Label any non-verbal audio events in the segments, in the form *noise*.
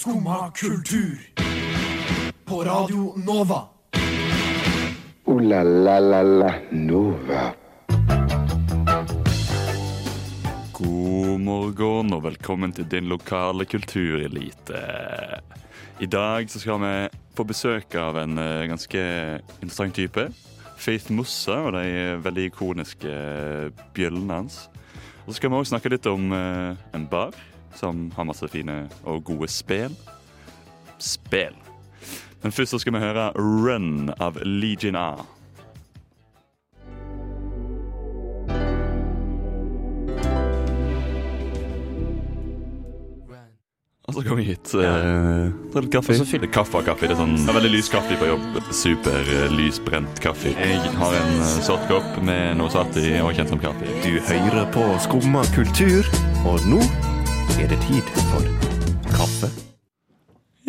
Skumma kultur. På Radio Nova. O-la-la-la-la Nova. God morgen og velkommen til din lokale kulturelite. I dag så skal vi få besøk av en eh, ganske interessant type. Faith Mossa og de veldig ikoniske bjøllene hans. Og så skal vi også snakke litt om eh, en bar som har masse fine og gode spel. Spel. Men først så skal vi høre Run av Legion A. Og så kommer vi hit. Uh, ta litt kaffe. Og så fyll- Det er kaffe og kaffe. Det er sånn det er veldig lys kaffe på jobb. Super uh, lysbrent kaffe. Jeg har en uh, sort kopp med noe svart i og kjent som kaffe. Du hører på Skumma kultur, og nå er det tid for kaffe.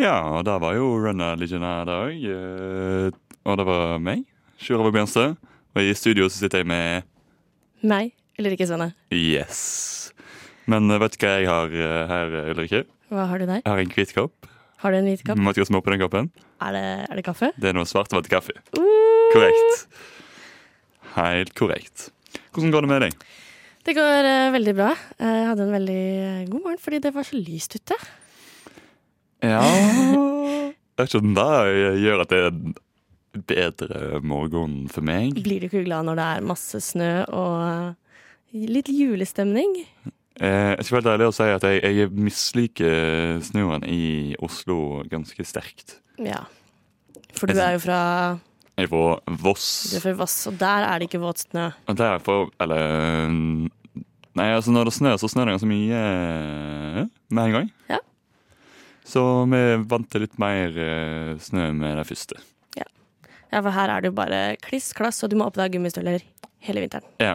Ja, og der var jo Runner Legionær i dag. Uh, og det var meg, Sjurov Bjørnstad. Og i studio så sitter jeg med Meg, Ulrikke Svenne. Yes. Men uh, vet du hva jeg har uh, her, Ulrikke? Hva har du der? Jeg har en hvit kopp. Har du en hvit kopp? Vet du hva som er oppi den koppen? Er det, er det kaffe? Det er noe svartvann til kaffe. Uh, Korrekt. Helt korrekt. Hvordan går det med deg? Det går uh, veldig bra. Jeg hadde en veldig eh, god morgen fordi det var så lyst ute. Ja *laughs* ikke om det gjør at det er en bedre morgen for meg. Blir du ikke glad når det er masse snø og eh, litt julestemning? Eh, jeg skal være ærlig og si at jeg, jeg misliker snøen i Oslo ganske sterkt. Ja. For du er jo fra, Fra Voss. du er fra Voss, og der er det ikke våt snø. Og derfor Eller Nei, altså når det snør, så snør det ganske mye eh, med en gang. Ja. Så vi vant til litt mer eh, snø med det første. Ja, for her er det jo bare kliss klass, og du må opp deg gummistøvler hele vinteren. Ja.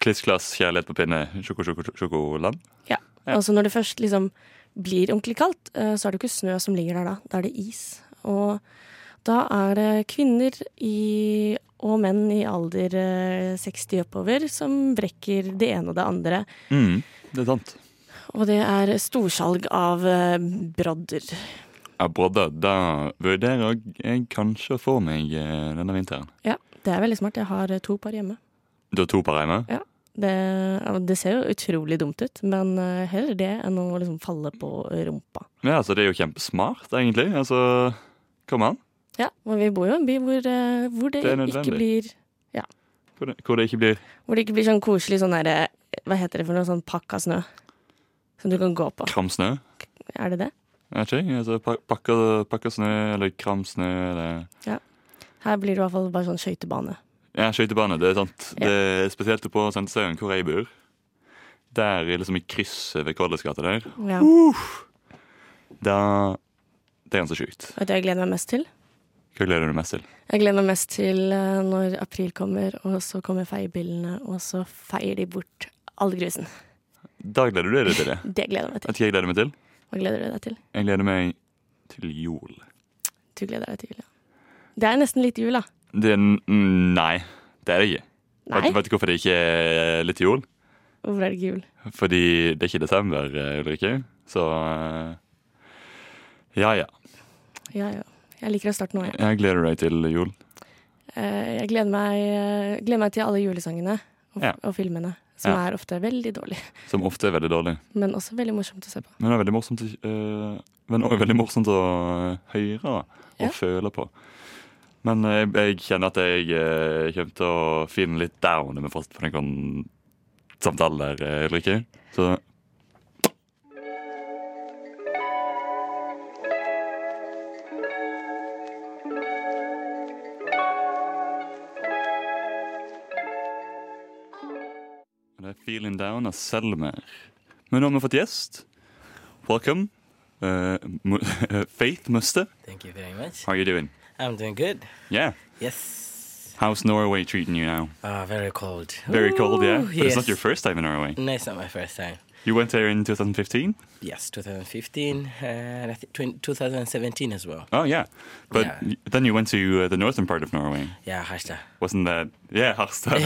Kliss klass, kjærlighet på pinne, sjoko, sjoko, sjokoland. Ja. Og så når det først liksom blir ordentlig kaldt, eh, så er det jo ikke snø som ligger der da. Da er det is. Og da er det kvinner i, og menn i alder eh, 60 oppover som brekker det ene og det andre. Mm, det er sant. Og det er storsalg av eh, brodder. Ja, brodder, da vurderer jeg kanskje å få meg eh, denne vinteren. Ja, det er veldig smart. Jeg har eh, to par hjemme. Du har to par hjemme? Ja, det ser jo utrolig dumt ut, men eh, heller det enn å liksom falle på rumpa. Ja, altså det er jo kjempesmart, egentlig. Altså, kom an. Ja, men vi bor jo i en by hvor, eh, hvor det, Det ikke blir blir Hvor det, hvor det ikke blir Hvor det ikke blir sånn koselig sånn derre Hva heter det for noe sånn pakka snø? Som du kan gå på. kramsnø. Er det det? Jeg vet ikke. Altså, pakka, pakka snø eller kramsnø eller Her blir det i hvert fall bare sånn skøytebane. Ja, skøytebane. Det er sant. Ja. Det er spesielt på Sandstøen, hvor jeg bor. Der, liksom i krysset ved Kolles gate der. Ja. Da Det er ganske sjukt. Vet du hva jeg gleder meg mest til? Hva gleder du mest til? Jeg gleder meg mest til eh, når april kommer, og så kommer feiebilene, og så feier de bort all grusen. Da gleder du deg til det. *laughs* Det gleder jeg meg til. At jeg gleder meg til? Hva gleder du deg til? Jeg gleder meg til jul. Du gleder deg til jul, ja. Det er nesten litt jul, da. Det Nei, det er det ikke. Nei, Vet, vet du hvorfor det ikke er litt jul? hvorfor er det ikke jul? Fordi det er ikke desember, eh, Ulrikke. Så eh, ja, ja. Ja, ja. Jeg liker å starte nå, jeg. Jeg gleder deg til jul. Eh, Jeg gleder meg, eh, gleder meg til alle julesangene og, Ja. og filmene, som Ja. er ofte veldig dårlige, *laughs* Som ofte er veldig dårlig. men også veldig morsomt å se på. Men det er veldig morsomt, eh, men også veldig morsomt å høre og Ja. føle på. Men eh, jeg, kjenner at jeg eh, kommer til å finne litt down med fast på den samtalen der, Ulrikke. Så 'Feeling Down' av Selmer. Men nå har vi fått gjest. Welcome. Uh, *laughs* Faith Mussa. Thank you very much. How are you doing? I'm doing good. Yeah. Yes. How's Norway treating you now? Ah, very cold. Very cold, yeah. Ooh, But it's not your first time in Norway. No, it's not my first time. You went there in 2015. Yes, 2015 and I think 2017 as well. Oh yeah, but Yeah. then you went to uh, the northern part of Norway. Yeah, Harstad. Wasn't that? Yeah, Harstad.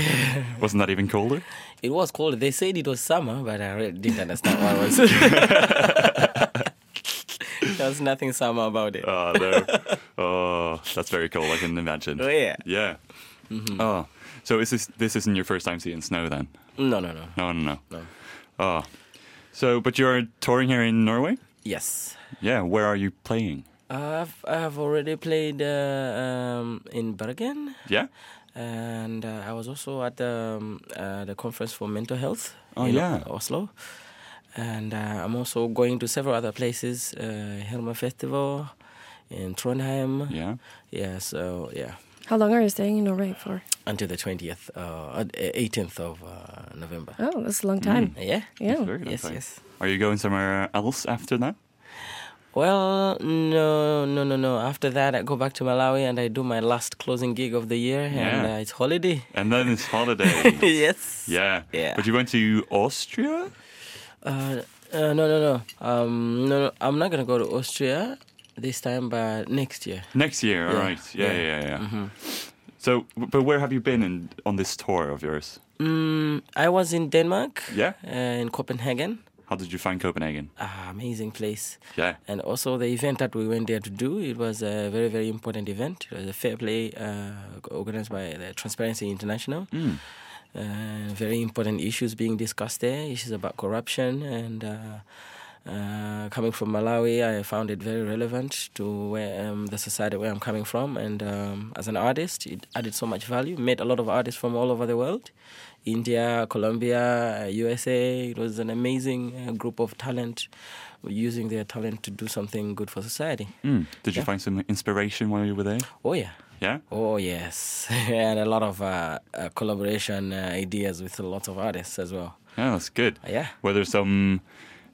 *laughs* Wasn't that even colder? It was cold. They said it was summer, but I really didn't understand what it was. *laughs* it was There's nothing summer about it. Oh, no. *laughs* oh, that's very cool. I can imagine. Oh, yeah. Yeah. Oh, so is this this isn't your first time seeing snow then? No, no, no. No, no, no. No. Oh, so but you're touring here in Norway? Yes. Yeah. Where are you playing? I've I've already played uh, um, in Bergen, Yeah. and uh, I was also at the um, uh, the conference for mental health Oh, in yeah. Oslo, and uh, I'm also going to several other places, uh, Helma Festival in Trondheim. Yeah. Yeah, so yeah, How long are you staying in Norway for? until the twentieth, uh, eighteenth of uh, November. Oh, that's a long time. Yeah. Yeah. Very long Yes, time. yes. Are you going somewhere else after that? Well, no, no, no, no. After that, I go back to Malawi and I do my last closing gig of the year, and Yeah. uh, it's holiday. And then it's holiday. *laughs* yes. yeah. Yeah. But you went to Austria? Uh, uh, no, no, no. Um, no, no. I'm not gonna go to Austria this time, but next year. Next year, all Yeah. right. Yeah, Yeah. yeah, yeah. Mhm. So, but where have you been in, on this tour of yours? Mm, I was in Denmark. Yeah? Uh, in Copenhagen. How did you find Copenhagen? Ah, amazing place. Yeah. And also the event that we went there to do, it was a very, very important event. It was a fair play uh, organized by the Transparency International. Mm. Uh, very important issues being discussed there, issues about corruption. And uh, uh, coming from Malawi, I found it very relevant to where um, the society where I'm coming from. And um, as an artist, it added so much value. Met a lot of artists from all over the world. India, Colombia, uh, USA. It was an amazing uh, group of talent using their talent to do something good for society. Mm. Did you Yeah. find some inspiration while you were there? Oh, yeah. Yeah. Oh, yes. *laughs* and a lot of uh, uh, collaboration uh, ideas with a lot of artists as well. Yeah, that's good. Uh, yeah. Were there some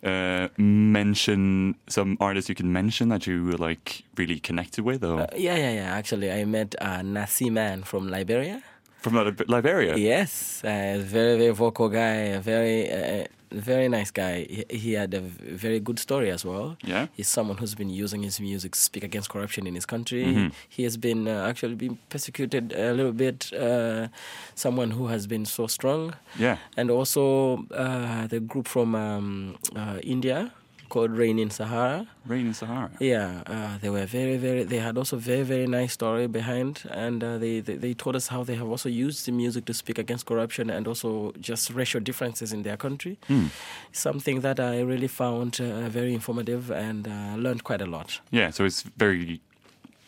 uh, mention some artists you can mention that you were like really connected with, or Uh, yeah, yeah, yeah. Actually, I met uh, Nasi Man from Liberia. from Liberia? Yes, uh, very, very vocal guy, a very, uh, very nice guy. He, he had a very good story as well. Yeah? He's someone who's been using his music to speak against corruption in his country. Mhm. He has been uh, actually been persecuted a little bit. Uh, someone who has been so strong, Yeah. and also uh, the group from um, uh, India called Rain in Sahara. Rain in Sahara. Yeah, uh, they were very, very. They had also very, very nice story behind, and uh, they, they they told us how they have also used the music to speak against corruption and also just racial differences in their country. Hmm. Something that I really found uh, very informative and uh, learned quite a lot. Yeah, so it's very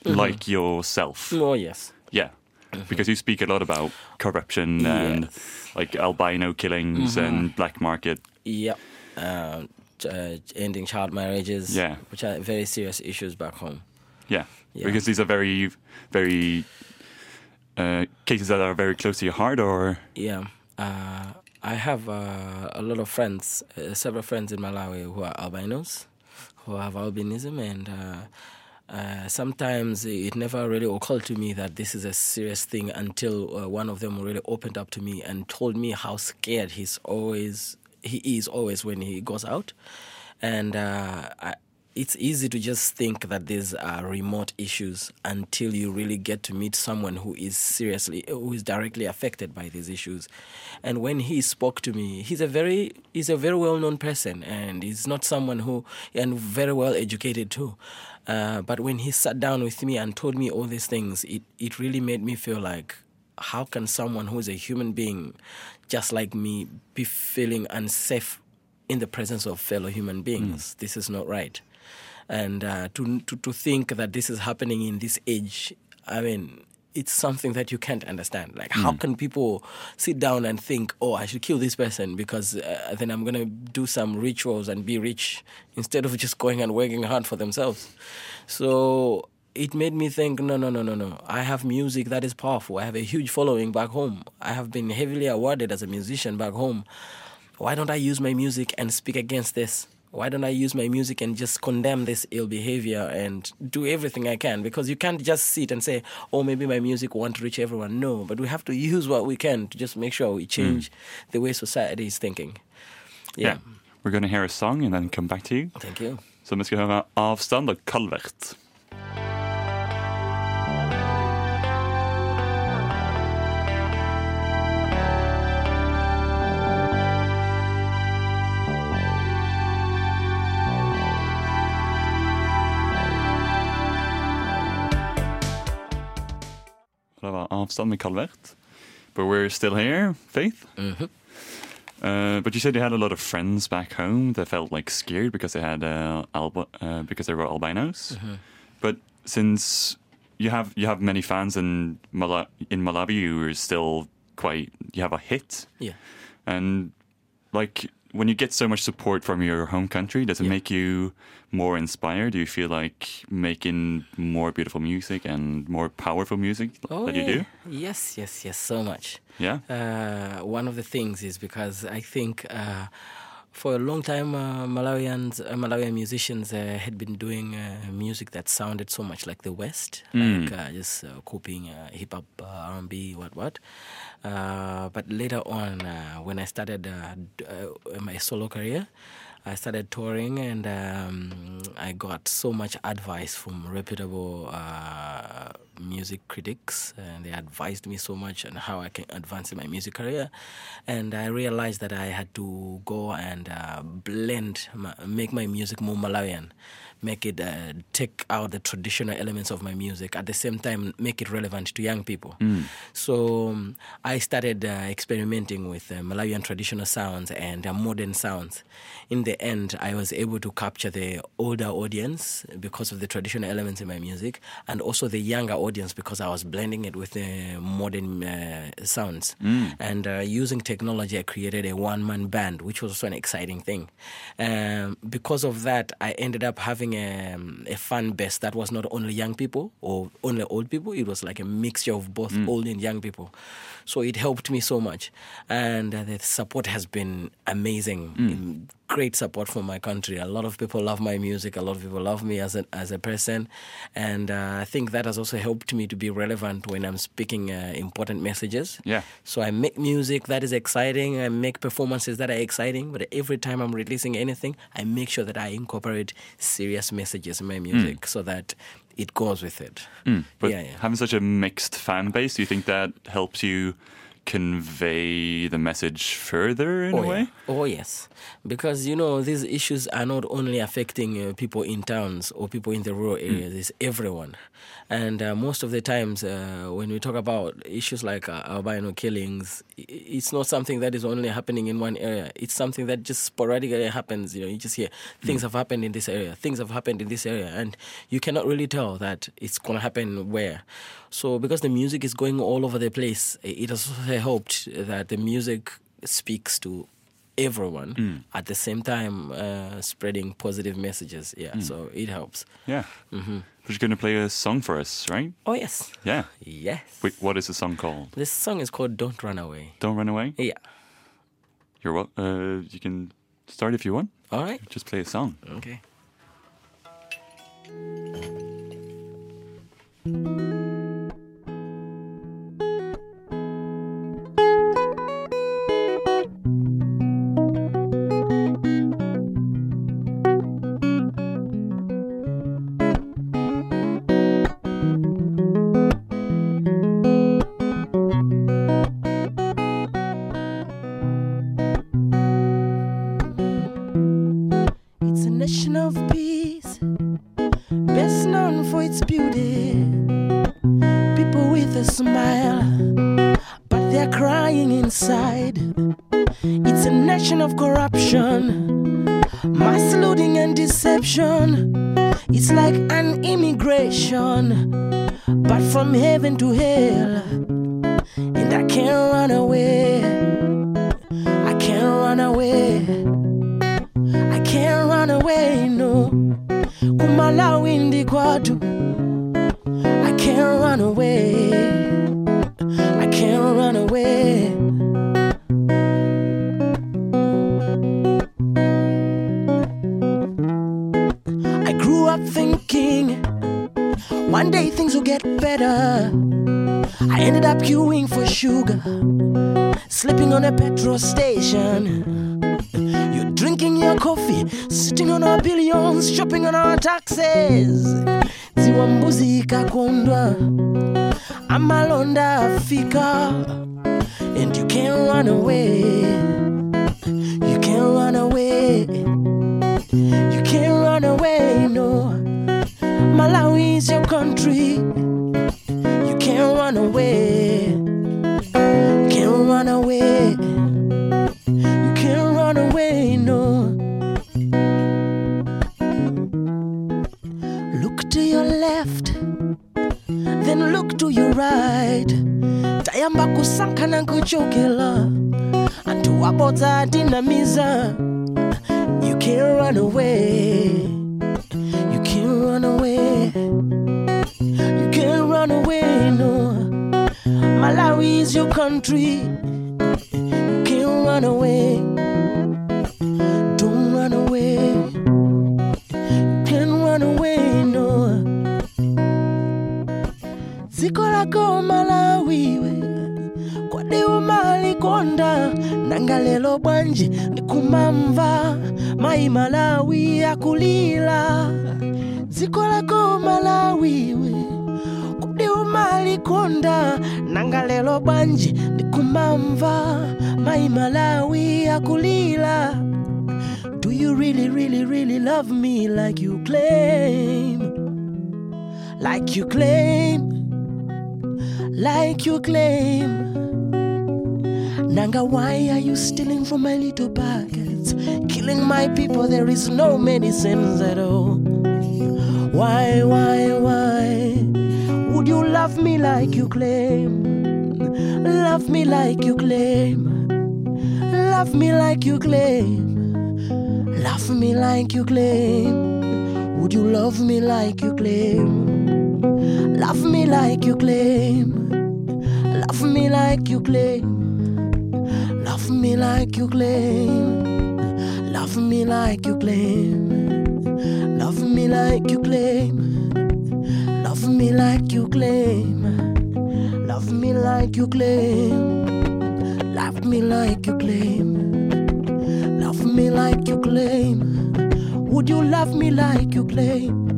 like yourself. Oh yes, Yeah. Because you speak a lot about corruption and Yes. like albino killings and black market. Yeah. Uh, uh, ending child marriages, Yeah. which are very serious issues back home. Yeah. Yeah. Because these are very, very uh, cases that are very close to your heart, or Yeah. Uh, I have uh, a lot of friends, uh, several friends in Malawi who are albinos, who have albinism, and uh, uh, sometimes it never really occurred to me that this is a serious thing until uh, one of them really opened up to me and told me how scared he's always he is always when he goes out, and uh, I, it's easy to just think that these are remote issues until you really get to meet someone who is seriously who is directly affected by these issues. And when he spoke to me he's a very he's a very well known person and he's not someone who and very well educated too. Uh, but when he sat down with me and told me all these things it, it really made me feel like how can someone who is a human being just like me be feeling unsafe in the presence of fellow human beings this is not right and uh, to, to to think that this is happening in this age, I mean, it's something that you can't understand. Like, how can people sit down and think, "Oh, I should kill this person because uh, then I'm gonna do some rituals and be rich," instead of just going and working hard for themselves? So it made me think, no, no, no, no, no. I have music that is powerful. I have a huge following back home. I have been heavily awarded as a musician back home. Why don't I use my music and speak against this? Why don't I use my music and just condemn this ill behavior and do everything I can? Because you can't just sit and say, oh, maybe my music won't reach everyone. No, but we have to use what we can to just make sure we mm. change the way society is thinking. yeah. We're going to hear a song and then come back to you. Thank you. Så vi skal høre Avstand og Kalvert. Avstand med Calvert. But we're still here, Faith. Mhm. Uh, but you said you had a lot of friends back home that felt like scared because they had uh, alb- uh, because they were albinos. But since you have you have many fans in Mala- in Malawi, you are still quite you have a hit. Yeah. And like when you get so much support from your home country, does it Yeah. make you more inspired? Do you feel like making more beautiful music and more powerful music that you do? Oh, Yes, yes, yes, so much. Yeah. Uh, one of the things is because I think uh, for a long time uh, Malawians, uh, Malawian musicians uh, had been doing uh, music that sounded so much like the West, like uh, just uh, copying uh, hip hop, uh, R&B, what what. Uh, but later on, uh, when I started uh, d- uh, my solo career. I started touring and um, I got so much advice from reputable uh, music critics, and they advised me so much on how I can advance in my music career. And I realized that I had to go and uh, blend, my, make my music more Malawian, make it uh, take out the traditional elements of my music, at the same time make it relevant to young people. So um, I started uh, experimenting with uh, Malawian traditional sounds and uh, modern sounds. In the end, I was able to capture the older audience because of the traditional elements in my music, and also the younger audience because I was blending it with the modern uh, sounds. And uh, using technology, I created a one man band, which was also an exciting thing. Um, because of that, I ended up having a, a fan base that was not only young people or only old people, it was like a mixture of both old and young people. So it helped me so much. And uh, the support has been amazing. Mm, Great support from my country. A lot of people love my music. A lot of people love me as a, as a person. And uh, I think that has also helped me to be relevant when I'm speaking uh, important messages. Yeah. So I make music that is exciting. I make performances that are exciting. But every time I'm releasing anything, I make sure that I incorporate serious messages in my music so that it goes with it. But yeah, yeah. having such a mixed fan base, do you think that helps you convey the message further in oh, a way? Yeah. Oh, yes. Because, you know, these issues are not only affecting uh, people in towns or people in the rural areas, it's everyone. And uh, most of the times, uh, when we talk about issues like uh, albino killings, it's not something that is only happening in one area. It's something that just sporadically happens. You know, you just hear things have happened in this area, things have happened in this area, and you cannot really tell that it's going to happen where. So, because the music is going all over the place, it has helped that the music speaks to everyone at the same time uh, spreading positive messages. Yeah, so it helps. Yeah. Mm-hmm. But you're going to play a song for us, right? Oh, yes. Yeah. Yes. Wait, what is the song called? This song is called Don't Run Away. Don't Run Away? Yeah. You're wel- uh, you can start if you want. All right. Just play a song. Okay. It's a nation of corruption, mass looting and deception. It's like an immigration, but from heaven to hell. And I can't run away. I can't run away. I can't run away, no. Kumalawi ndi kwatu. I can't run away. I can't run away. One day things will get better. I ended up queuing for sugar, sleeping on a petrol station. You're drinking your coffee, sitting on our billions, shopping on our taxes. Ziwa mbuzi ikakondwa, amalonda afika, and you can't run away. You can't run away. is your country. You can't run away. You can't run away. You can't run away, no. Look to your left, then look to your right. Tayamba kusanka na kuchokela. Antu wapota dinamiza. You can't run away. Your country. Akulila Do you really really really love me like you claim like you claim like you claim Nanga, why are you stealing from my little pockets? Killing my people, there is no medicines at all. Why, why, why? Would you love me like you claim? Love me like you claim. Love me like you claim. Love me like you claim. Would you love me like you claim? Love me like you claim. Love me like you claim. Love me like you claim. Love me like you claim. Love me like you claim. Love me like you claim. Love me like you claim. Love me like you claim. Me like you claim. Would you love me like you claim?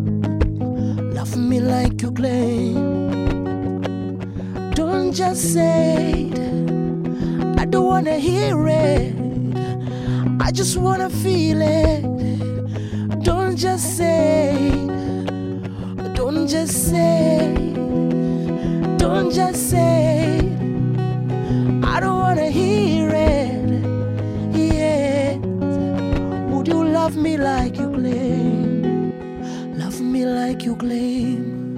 Love me like you claim. Don't just say it. I don't wanna hear it. I just wanna feel it. Don't just say. Don't just say. Don't just say. Love me like you claim? Love me like you claim.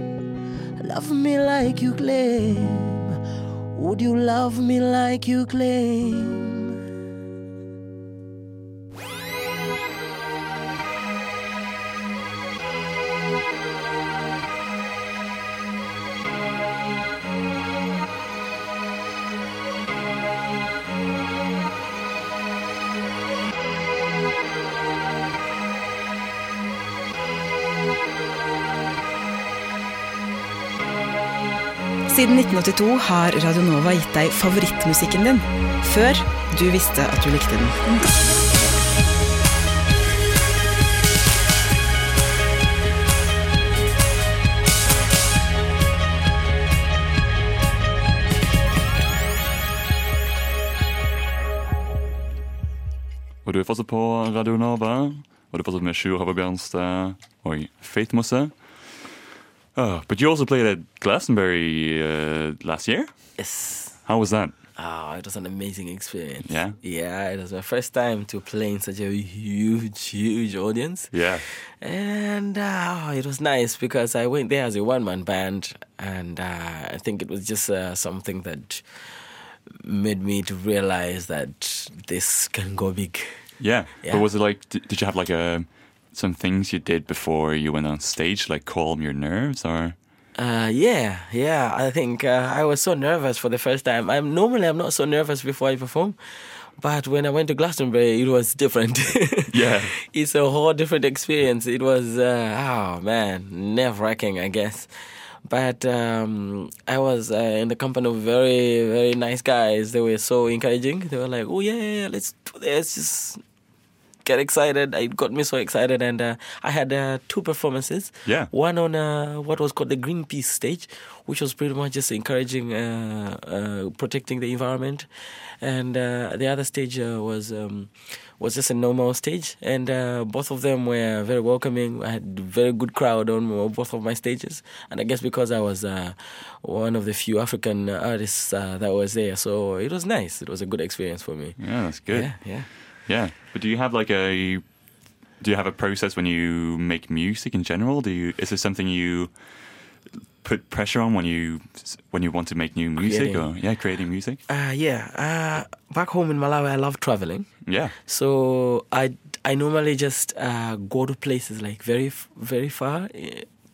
Love me like you claim. Would you love me like you claim? Siden 1982 har Radio Nova gitt deg favorittmusikken din, før du visste at du likte den. Og du er fortsatt på Radio Nova. Og du er fortsatt med Sjur Havre Bjørnstad og Mosse. Oh, but you also played at Glastonbury uh, last year. Yes. How was that? Oh, it was an amazing experience. Yeah? Yeah, it was my first time to play in such a huge, huge audience. Yeah. And uh, it was nice because I went there as a one man band, and uh, I think it was just uh, something that made me to realize that this can go big. Yeah. Yeah. But was it like, did, did you have like a, some things you did before you went on stage, like calm your nerves or? Uh, yeah, yeah. I think uh, I was so nervous for the first time. I'm normally I'm not so nervous before I perform, but when I went to Glastonbury, it was different. *laughs* Yeah. it's a whole different experience. It was uh, oh man, nerve wracking, I guess. But um, I was uh, in the company of very very nice guys. They were so encouraging. They were like, "Oh yeah, let's do this." Just get excited. It got me so excited, and uh, I had uh, two performances. Yeah. One on uh, what was called the Greenpeace stage, which was pretty much just encouraging, uh, uh, protecting the environment, and uh, the other stage uh, was um, was just a normal stage, and uh, both of them were very welcoming. I had very good crowd on both of my stages, and I guess because I was uh, one of the few African artists uh, that was there, so it was nice. It was a good experience for me. Yeah, that's good. Yeah, yeah. Yeah. But do you have like a do you have a process when you make music in general? Do you is there something you put pressure on when you when you want to make new music Creating. or yeah, creating music? Uh, yeah. Uh, back home in Malawi, I love traveling. Yeah. So I I normally just uh, go to places like very very far.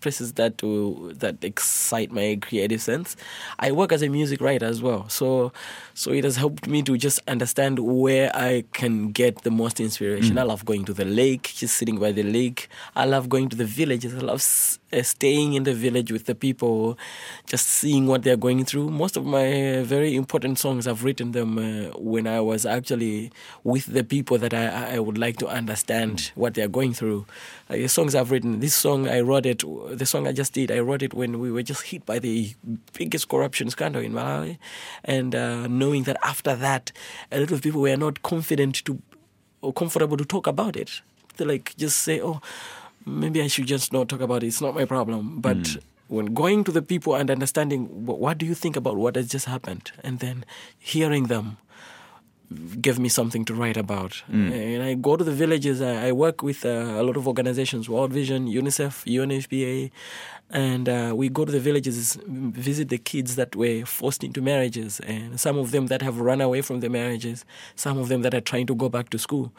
Places that uh, that excite my creative sense. I work as a music writer as well, so so it has helped me to just understand where I can get the most inspiration. I love going to the lake, just sitting by the lake. I love going to the villages. I love s- uh, staying in the village with the people, just seeing what they're going through. Most of my very important songs, I've written them uh, when I was actually with the people that I, I would like to understand what they're going through. Uh, the songs I've written, this song I wrote it, the song I just did, I wrote it when we were just hit by the biggest corruption scandal in Malawi, and uh, knowing that after that, a lot of people were not confident to or comfortable to talk about it. They like just say, "Oh, maybe I should just not talk about it. It's not my problem." But when going to the people and understanding what, what do you think about what has just happened, and then hearing them give me something to write about. And I go to the villages. I, I work with uh, a lot of organizations, World Vision, UNICEF, UNFPA, and uh, we go to the villages, visit the kids that were forced into marriages, and some of them that have run away from their marriages, some of them that are trying to go back to school.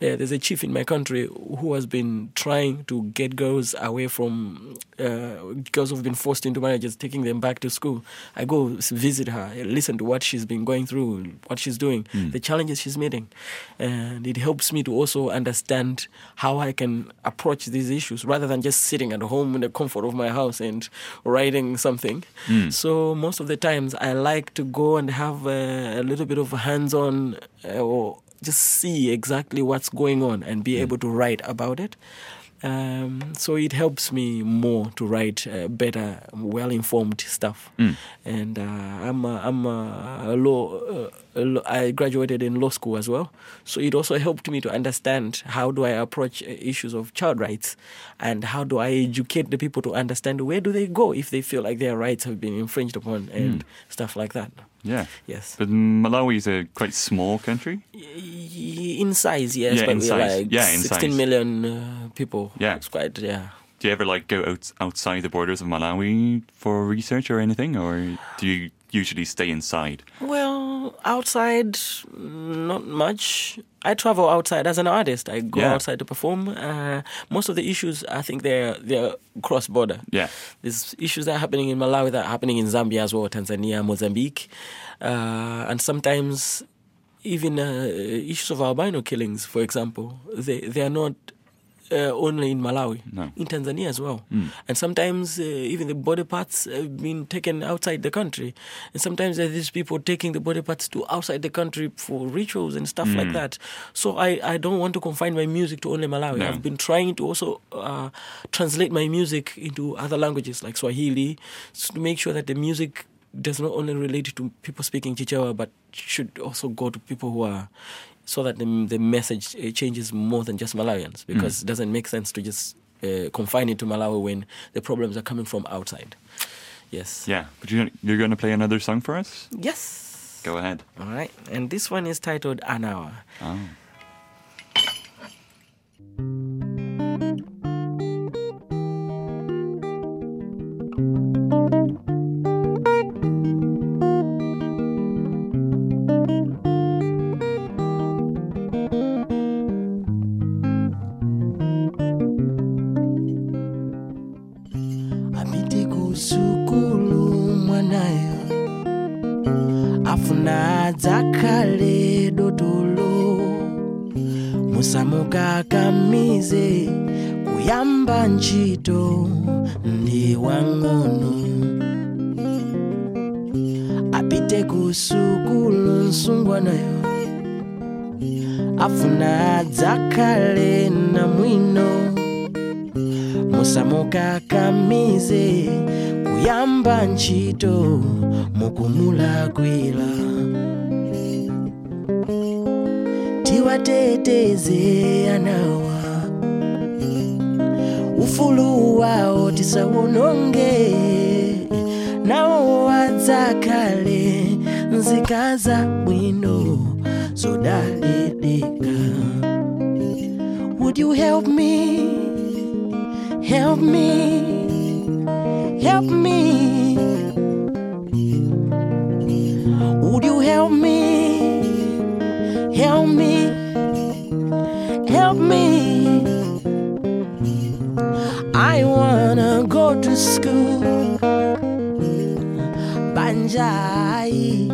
Yeah, there's a chief in my country who has been trying to get girls away from uh, girls who've been forced into marriages, taking them back to school. I go visit her, listen to what she's been going through, what she's doing, the challenges she's meeting, and it helps me to also understand how I can approach these issues rather than just sitting at home in the comfort of my house and writing something. So most of the times I like to go and have a, a little bit of hands-on uh, or just see exactly what's going on and be able to write about it. Um, so it helps me more to write uh, better, well-informed stuff. And uh, I'm a, I'm a, a law. Uh, I graduated in law school as well, so it also helped me to understand how do I approach uh, issues of child rights, and how do I educate the people to understand where do they go if they feel like their rights have been infringed upon and stuff like that. Yeah. Yes. But Malawi is a quite small country. In size, yes, Yeah, but in size. like Yeah, in 16 size. million uh, people. Yeah. It's quite, yeah. Do you ever like go out, outside the borders of Malawi for research or anything, or do you usually stay inside? Well, outside, not much. I travel outside as an artist. I go Yeah. outside to perform. Uh, most of the issues, I think, they're they're cross border. Yeah. There's issues that are happening in Malawi that are happening in Zambia as well, Tanzania, Mozambique, uh, and sometimes even uh, issues of albino killings, for example. They they are not. Uh, only in Malawi, No. in Tanzania as well, and sometimes uh, even the body parts have been taken outside the country, and sometimes there are these people taking the body parts to outside the country for rituals and stuff like that. So I, I don't want to confine my music to only Malawi. No. I've been trying to also uh, translate my music into other languages like Swahili to make sure that the music does not only relate to people speaking Chichewa, but should also go to people who are so that the, the message uh, changes more than just Malawians because it doesn't make sense to just uh, confine it to Malawi when the problems are coming from outside. Yes. Yeah. But you're, you're going to play another song for us? Yes. Go ahead. All right. And this one is titled An Hour. Oh. Ntchito mukumulakwira tiwateteze anawa. Ufulu tisawononge. Nawo adzakhale nzika za bwino would you help me? Help me? Help me? School. Banjai.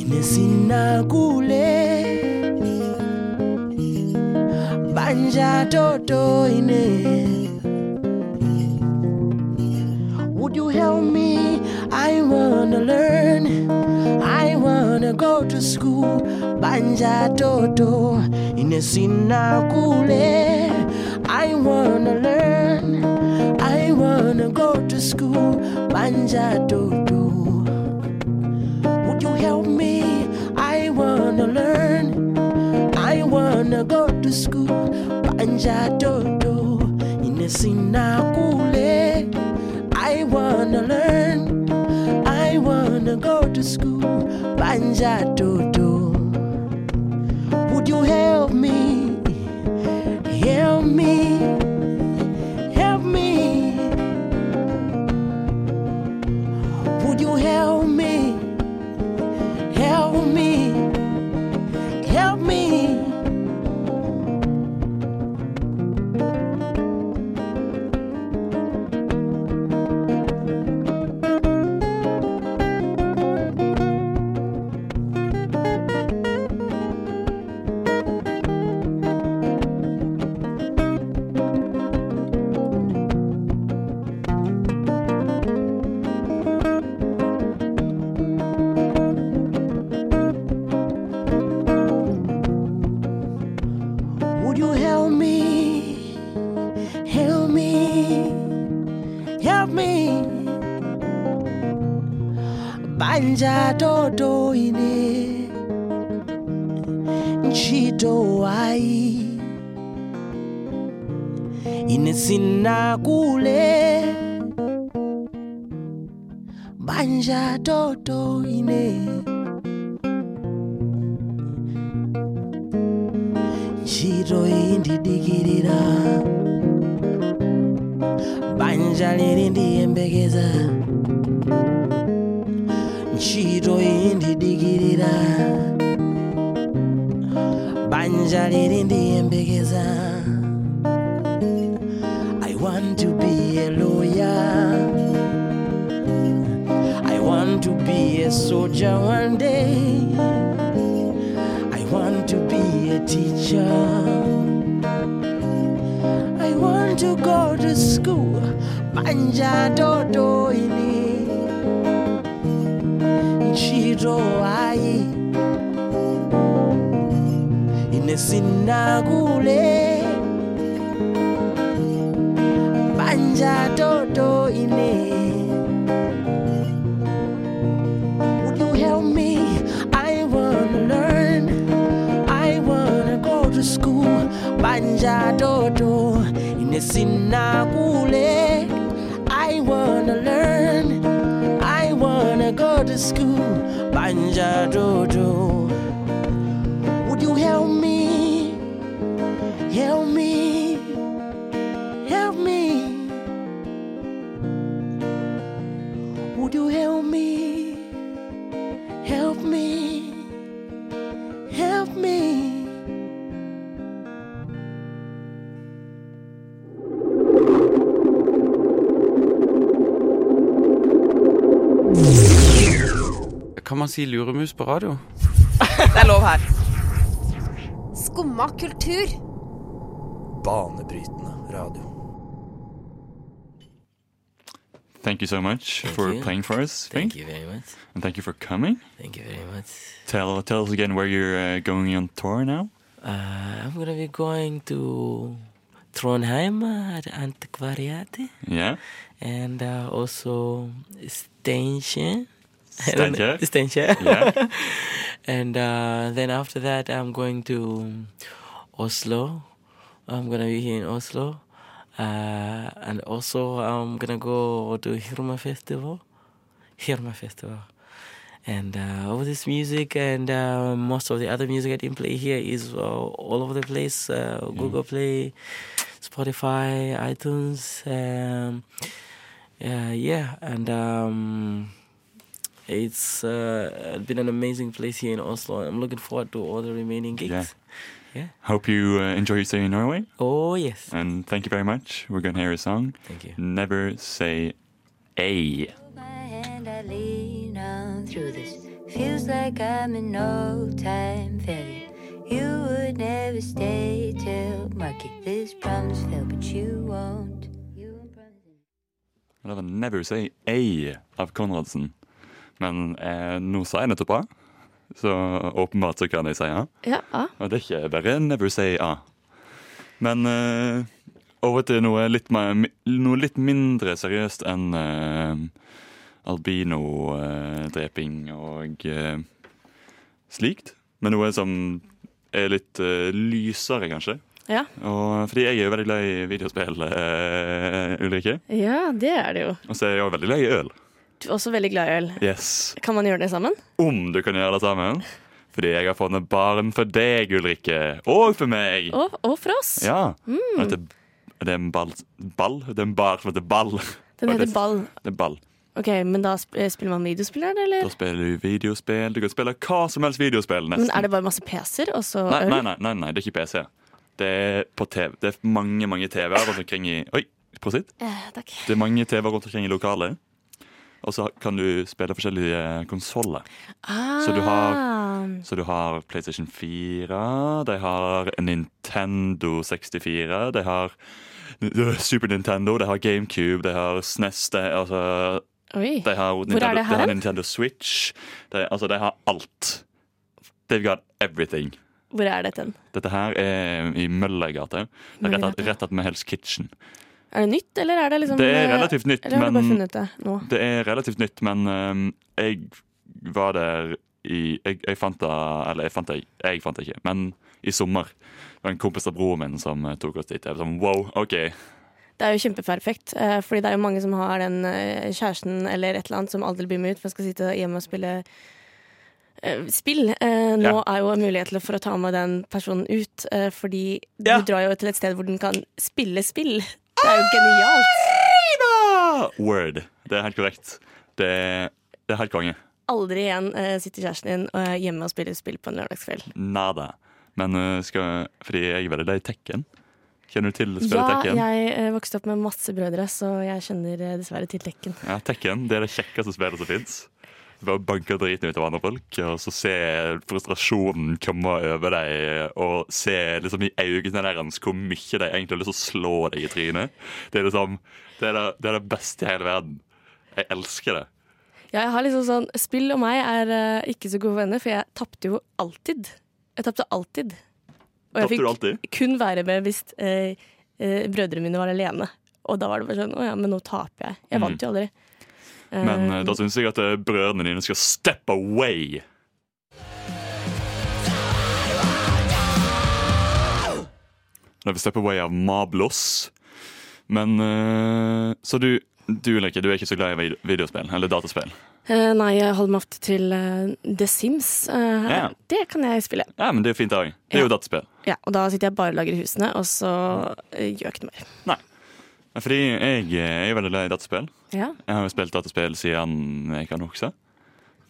Inesinakule. Banja toto ine. Would you help me? I wanna learn. I wanna go to school. Banja toto inesinakule. I wanna learn. To school. Banja toto. Would you help me? I wanna learn. I wanna go to school. Banja toto inesinakule. I wanna learn. I wanna go to school. Banja toto. Would you help me? Help me. You help me? Help me. Banja lili ndiyembekeza I want to be a lawyer I want to be a soldier one day I want to be a teacher. I want to go to school. Banja toto ini. Nchito ai. Inesinakule. Banja toto ini. Would you help me? I wanna learn. I wanna go to school. Banja toto inesinakule. I wanna learn. I wanna go to school. Banja toto. You help me? Help me. Help me. Kan man si luremus på radio? *laughs* Det er lov her. Skumma kultur. Banebrytende radio. Thank you so much Thank for you. playing for us, Fink. Thank you very much. And thank you for coming. Thank you very much. Tell tell us again where you're uh, going on tour now. Uh, I'm gonna be going to Trondheim at Antikvariatet Yeah. and uh, also. Steinkjer? Steinkjer. Yeah. *laughs* and uh, then after that, I'm going to Oslo. I'm gonna be here in Oslo. Uh, and also, I'm gonna go to Hirma Festival. Hirma Festival. And uh, all this music and uh, most of the other music I didn't play here is uh, all over the place. Uh, Google Play, Spotify, iTunes. Um, yeah, and um, it's uh, been an amazing place here in Oslo. I'm looking forward to all the remaining gigs. Yeah. Yeah. Hope you uh, enjoy your stay in Norway. Oh yes. And thank you very much. We're going to hear a song. Thank you. Never say A. and I lean on through this. Feels like I'm an old time failure. You would never stay till market this promise fell, but you won't. You won't promise. Never Say A av Konradsen. Men eh, nå sa jeg nettopp A, så åpenbart så kan jeg si A. Ja, A. Og det er ikke bare Never Say A. Men uh, over til noe litt, mer, noe litt mindre seriøst enn uh, albino-dreping og eh, slikt. Men noe som er litt eh, lysere, kanskje. Ja. Og, fordi jeg er jo veldig glad i videospill, eh, Ulrikke. ja, det er det jo. Og så er jeg også veldig glad i øl. Også veldig glad i øl. Yes. Kan man gjøre det sammen? Om du kan gjøre det sammen. Fordi jeg har funnet barn for deg, Ulrikke. Og for meg. Og, og for oss. Ja. Mm. Det, det er en ball, ball? Det er en bar som heter Ball. Den heter Ball. Det er ball. Ok, Men da eh, spiller man videospill eller? Da spiller du videospill. Du kan spille hva som helst videospill, nesten. Men Er det bare masse PC-er og så øl? nei, nei, nei, nei, det er ikke PC. Det er på TV. Det er mange mange TV-er rundt omkring i Oi, prosit. Eh, takk. Det er mange TV-er rundt omkring i lokalet. Og så kan du spille forskjellige konsoller. Ah, Så du har Så du har PlayStation 4, de har Nintendo 64, de har Super Nintendo, de har GameCube, de har SNES, de, altså, de har Nintendo, de har? Nintendo Switch. De, altså, de har alt. They've got everything. Hvor er dette? Dette her er i Møllergata. Rett, rett attmed Hell's Kitchen. Er det nytt, eller er det liksom Det er eh, relativt nytt, Eller har du bare men- funnet det nå? Det er relativt nytt, men øhm, jeg var der i Jeg, jeg fant det Eller jeg fant det Jeg fant det ikke, men i sommer. Det var en kompis av broren min som eh, tok oss dit. Jeg var sånn, wow, OK. Det er jo kjempeperfekt, eh, fordi det er jo mange som har den kjæresten eller et eller annet som aldri blir med ut, for skal sitte hjemme og spille spill. Eh, nå Ja. er jo en mulighet for å ta med den personen ut, eh, fordi Ja. du drar jo til et sted hvor den kan spille spill. Det er jo genialt. Word. Det er helt korrekt. Det, det er helt konge. Aldri igjen uh, sitter kjæresten din uh, hjemme og spiller spill på en lørdagskveld. Nada. Men uh, skal Fordi jeg veldig glad i Tekken. Kjenner du til spillet Ja, Tekken? Ja, jeg vokste opp med masse brødre, så jeg kjenner dessverre til Tekken. Ja, Tekken det er det kjekkeste spillet som fins. Bare banker driten ut av andre folk, og så se frustrasjonen komme over deg, og se liksom i øynene deres hvor mye de egentlig har lyst til å slå deg i trynet. Det er liksom Det er det, det, er det beste i hele verden. Jeg elsker det. Ja, jeg har liksom sånn Spill og meg er uh, ikke så gode venner, for jeg tapte jo alltid. Jeg tapte alltid. Og jeg Tapte du kun være med hvis eh, eh, brødrene mine var alene. Og da var det bare sånn Å ja, men nå taper jeg. Jeg vant jo aldri. Men Eh, eh, da syns jeg at eh, brødrene dine skal step away. Det er Step Away av Mablos. Men eh, Så du, du Ulrikke, du er ikke så glad i videospill? Eller dataspill? eh, nei, jeg holder meg ofte til The Sims. Ja. Det kan jeg spille. Ja, men det er jo fint òg. Det er jo dataspill. Ja, og da sitter jeg bare og lager husene, og så gjør jeg ikke noe mer. Nei. Fordi jeg er veldig glad i dataspill. Ja. Jeg har jo spilt dataspill siden jeg kan huske.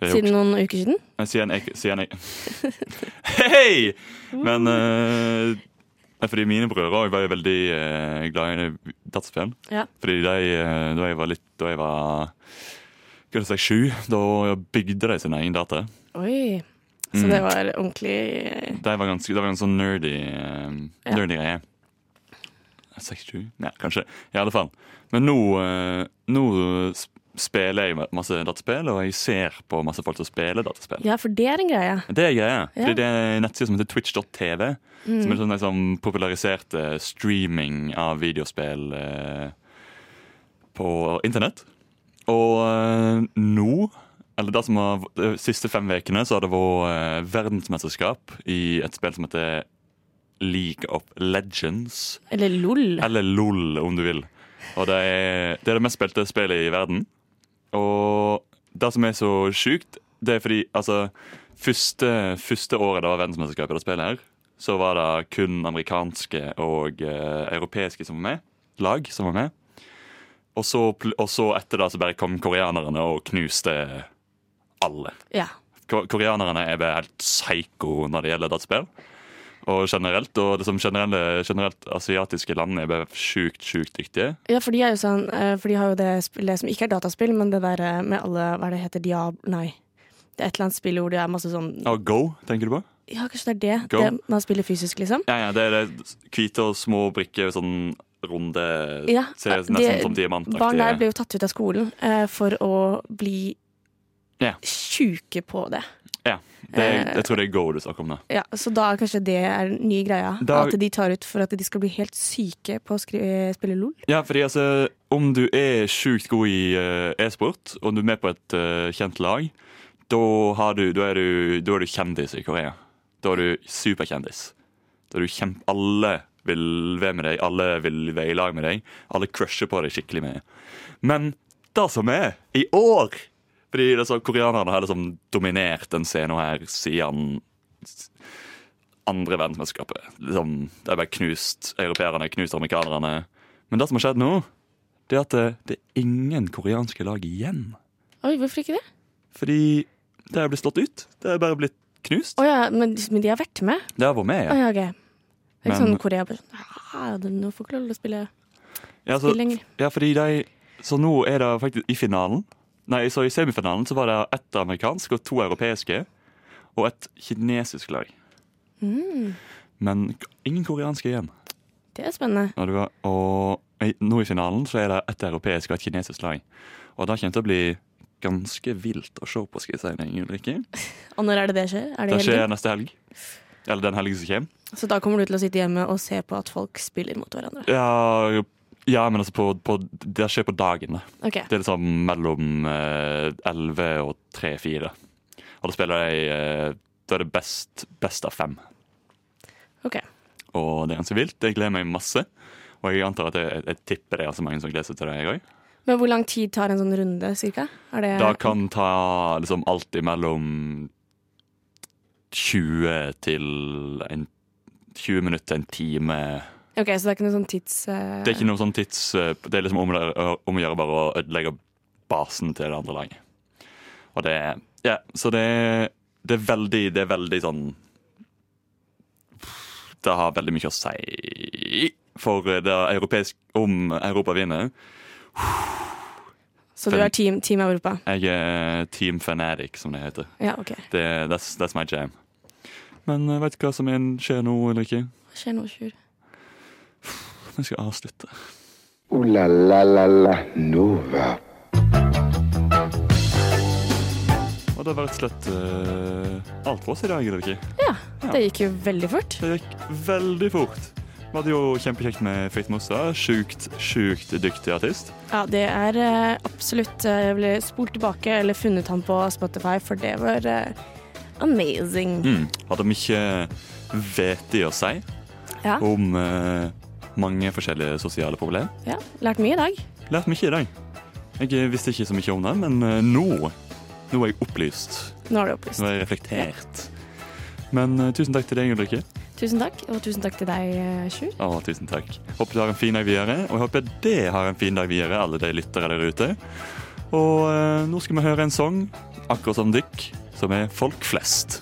Jeg Siden noen uker siden. Siden jeg, siden jeg *laughs* Hei! Men uh, Fordi mine brødre var jo veldig uh, glad i dataspill. Ja. Fordi de, eh, da jeg var litt Da jeg var jeg si sju, da bygde de sin egen data. Oi. Så Mm. det var ordentlig De var ganske, det var en sånn nerdy, eh, Ja. nerdy greie. 6-7? Ja, kanskje. I alle fall. Men nå, eh, nå spiller jeg masse dataspill, og jeg ser på masse folk som spiller dataspill. Ja, for det er en greie. Det er en greie. Ja. Det er en nettside som heter twitch.tv. Mm. Som er sånn liksom, populariserte streaming av videospill eh, på internett. Og eh, nå, eller det som har, de siste fem ukene, så har det vært eh, verdensmesterskap i et spill som heter League of Legends. Eller LOL. Eller LOL, om du vil. Og det er det, er det mest spilte spillet i verden. Og det som er så sjukt, det er fordi altså Første, første året det var verdensmesterskap i det spillet her, så var det kun amerikanske og uh, europeiske som var med. Lag som var med. Og så, og så etter det så bare kom koreanerne og knuste alle. Ja. Koreanerne er bare helt psycho når det gjelder dataspill. Og generelt, og det som generelle, generelt asiatiske land er bare sjukt, sjukt dyktige. Ja, for de er jo sånn eh, For de har jo det spillet som ikke er dataspill, men det der eh, med alle Hva er det heter? Diab... Nei. Det er et eller annet spill hvor det er masse sånn oh, Go, tenker du på? Ja, kanskje det er det. Det man spiller fysisk, liksom. Ja, ja, det er hvite og små brikker, sånn runde Ja, Ser de- nesten som diamantaktige. Barn der ble jo tatt ut av skolen eh, for å bli yeah. sjuke på det. Ja, det Eh, jeg tror det er Go du snakker om. Det. Ja, Så da kanskje det er den nye greia? Da- At de tar ut for at de skal bli helt syke på å skri spille LOL? Ja, fordi altså Om du er sjukt god i uh, e-sport, og du er med på et uh, kjent lag, da, har du, da, er du, da er du kjendis i Korea. Da er du superkjendis. Da er du kjempe... Alle vil være med deg, alle vil være i lag med deg. Alle crusher på deg skikkelig mye. Men det som er i år Fordi er koreanerne har liksom dominert den scenen her siden andre verdensmesterskapet. Liksom, det er bare knust europeerne, knust amerikanerne. Men det som har skjedd nå, det er at det, det er ingen koreanske lag igjen. Oi, hvorfor ikke det? Fordi det er blitt slått ut. Det er bare blitt knust. Oh, ja, men, men de har vært med? Det har vært med, ja. Oh, ja, ok. Det er ikke Men- sånn Korea bare sånn «Ah, Nå får ikke lov til å spille Ja, så, lenger. ja, fordi de Så nå er det faktisk i finalen Nei, så i semifinalen så var det ett amerikansk og to europeiske. Og et kinesisk lag. Mm, Men ingen koreanske igjen. det er spennende. Og, var, og nå i finalen så er det et europeisk og et kinesisk lag. Og det kommer til å bli ganske vilt å se på, skal jeg si deg, Ulrikke. *laughs* Og når er det det skjer? Er det Det skjer neste helg. Eller den helgen som kommer. Så da kommer du til å sitte hjemme og se på at folk spiller mot hverandre? Ja, ja men altså på, på, det skjer på dagen. Okay. Det er liksom mellom eh, 11 og 3-4. Og da spiller jeg eh, Da er det best, best av fem. Ok. Og det er ganske vilt. Jeg gleder meg masse. Og jeg antar at jeg, jeg tipper det er så mange som gleder seg til det, jeg òg. Men hvor lang tid tar en sånn runde, cirka? Det Da kan ta liksom alt imellom 20 til en 20 minutter til en time. Ok, Så det er ikke noe sånn tids... Uh... Det er ikke noe sånn tids... Det er liksom om, å- om gjøre bare å ødelegge basen til det andre laget. Og det er Ja, så det det er veldig Det er veldig sånn Det har veldig mye å si for det europeisk Om Europa vinner. Så du er team, team Europa? Jeg er Team Fanatic, som det heter. Ja, ok. Det, that's, that's my jam. Men eh, vet du hva som er, skjer nå, eller ikke? skjer nå, Sjur? Vi *laughs* skal avslutte. Ooh la la la la Nova. Og det var rett og slett uh, alt for oss i dag, Ulrikke. Ja, Ja. det gikk jo veldig fort. Det gikk veldig fort. Vi hadde jo kjempekjekt med Faith Mossa. Sjukt, sjukt dyktig artist. Ja, det er uh, absolutt eh, Jeg ble spolt tilbake eller funnet han på Spotify, for det var uh, amazing. Mm. Hadde mye i å si Ja. om eh, mange forskjellige sosiale problemer. ja. Lært mye i dag. Lært mye i dag. Jeg visste ikke så mye om det, men eh, nå, nå er jeg opplyst. Nå er opplyst. Nå er jeg reflektert. Men eh, tusen takk til deg, Ulrikke. Tusen takk, og tusen takk til deg, eh, Sjur. Å, tusen takk. Håper du har en fin dag videre, og jeg håper det har en fin dag videre, alle de lyttere der ute. Og eh, nå skal vi høre en sang, akkurat som dykk, som er Folk flest.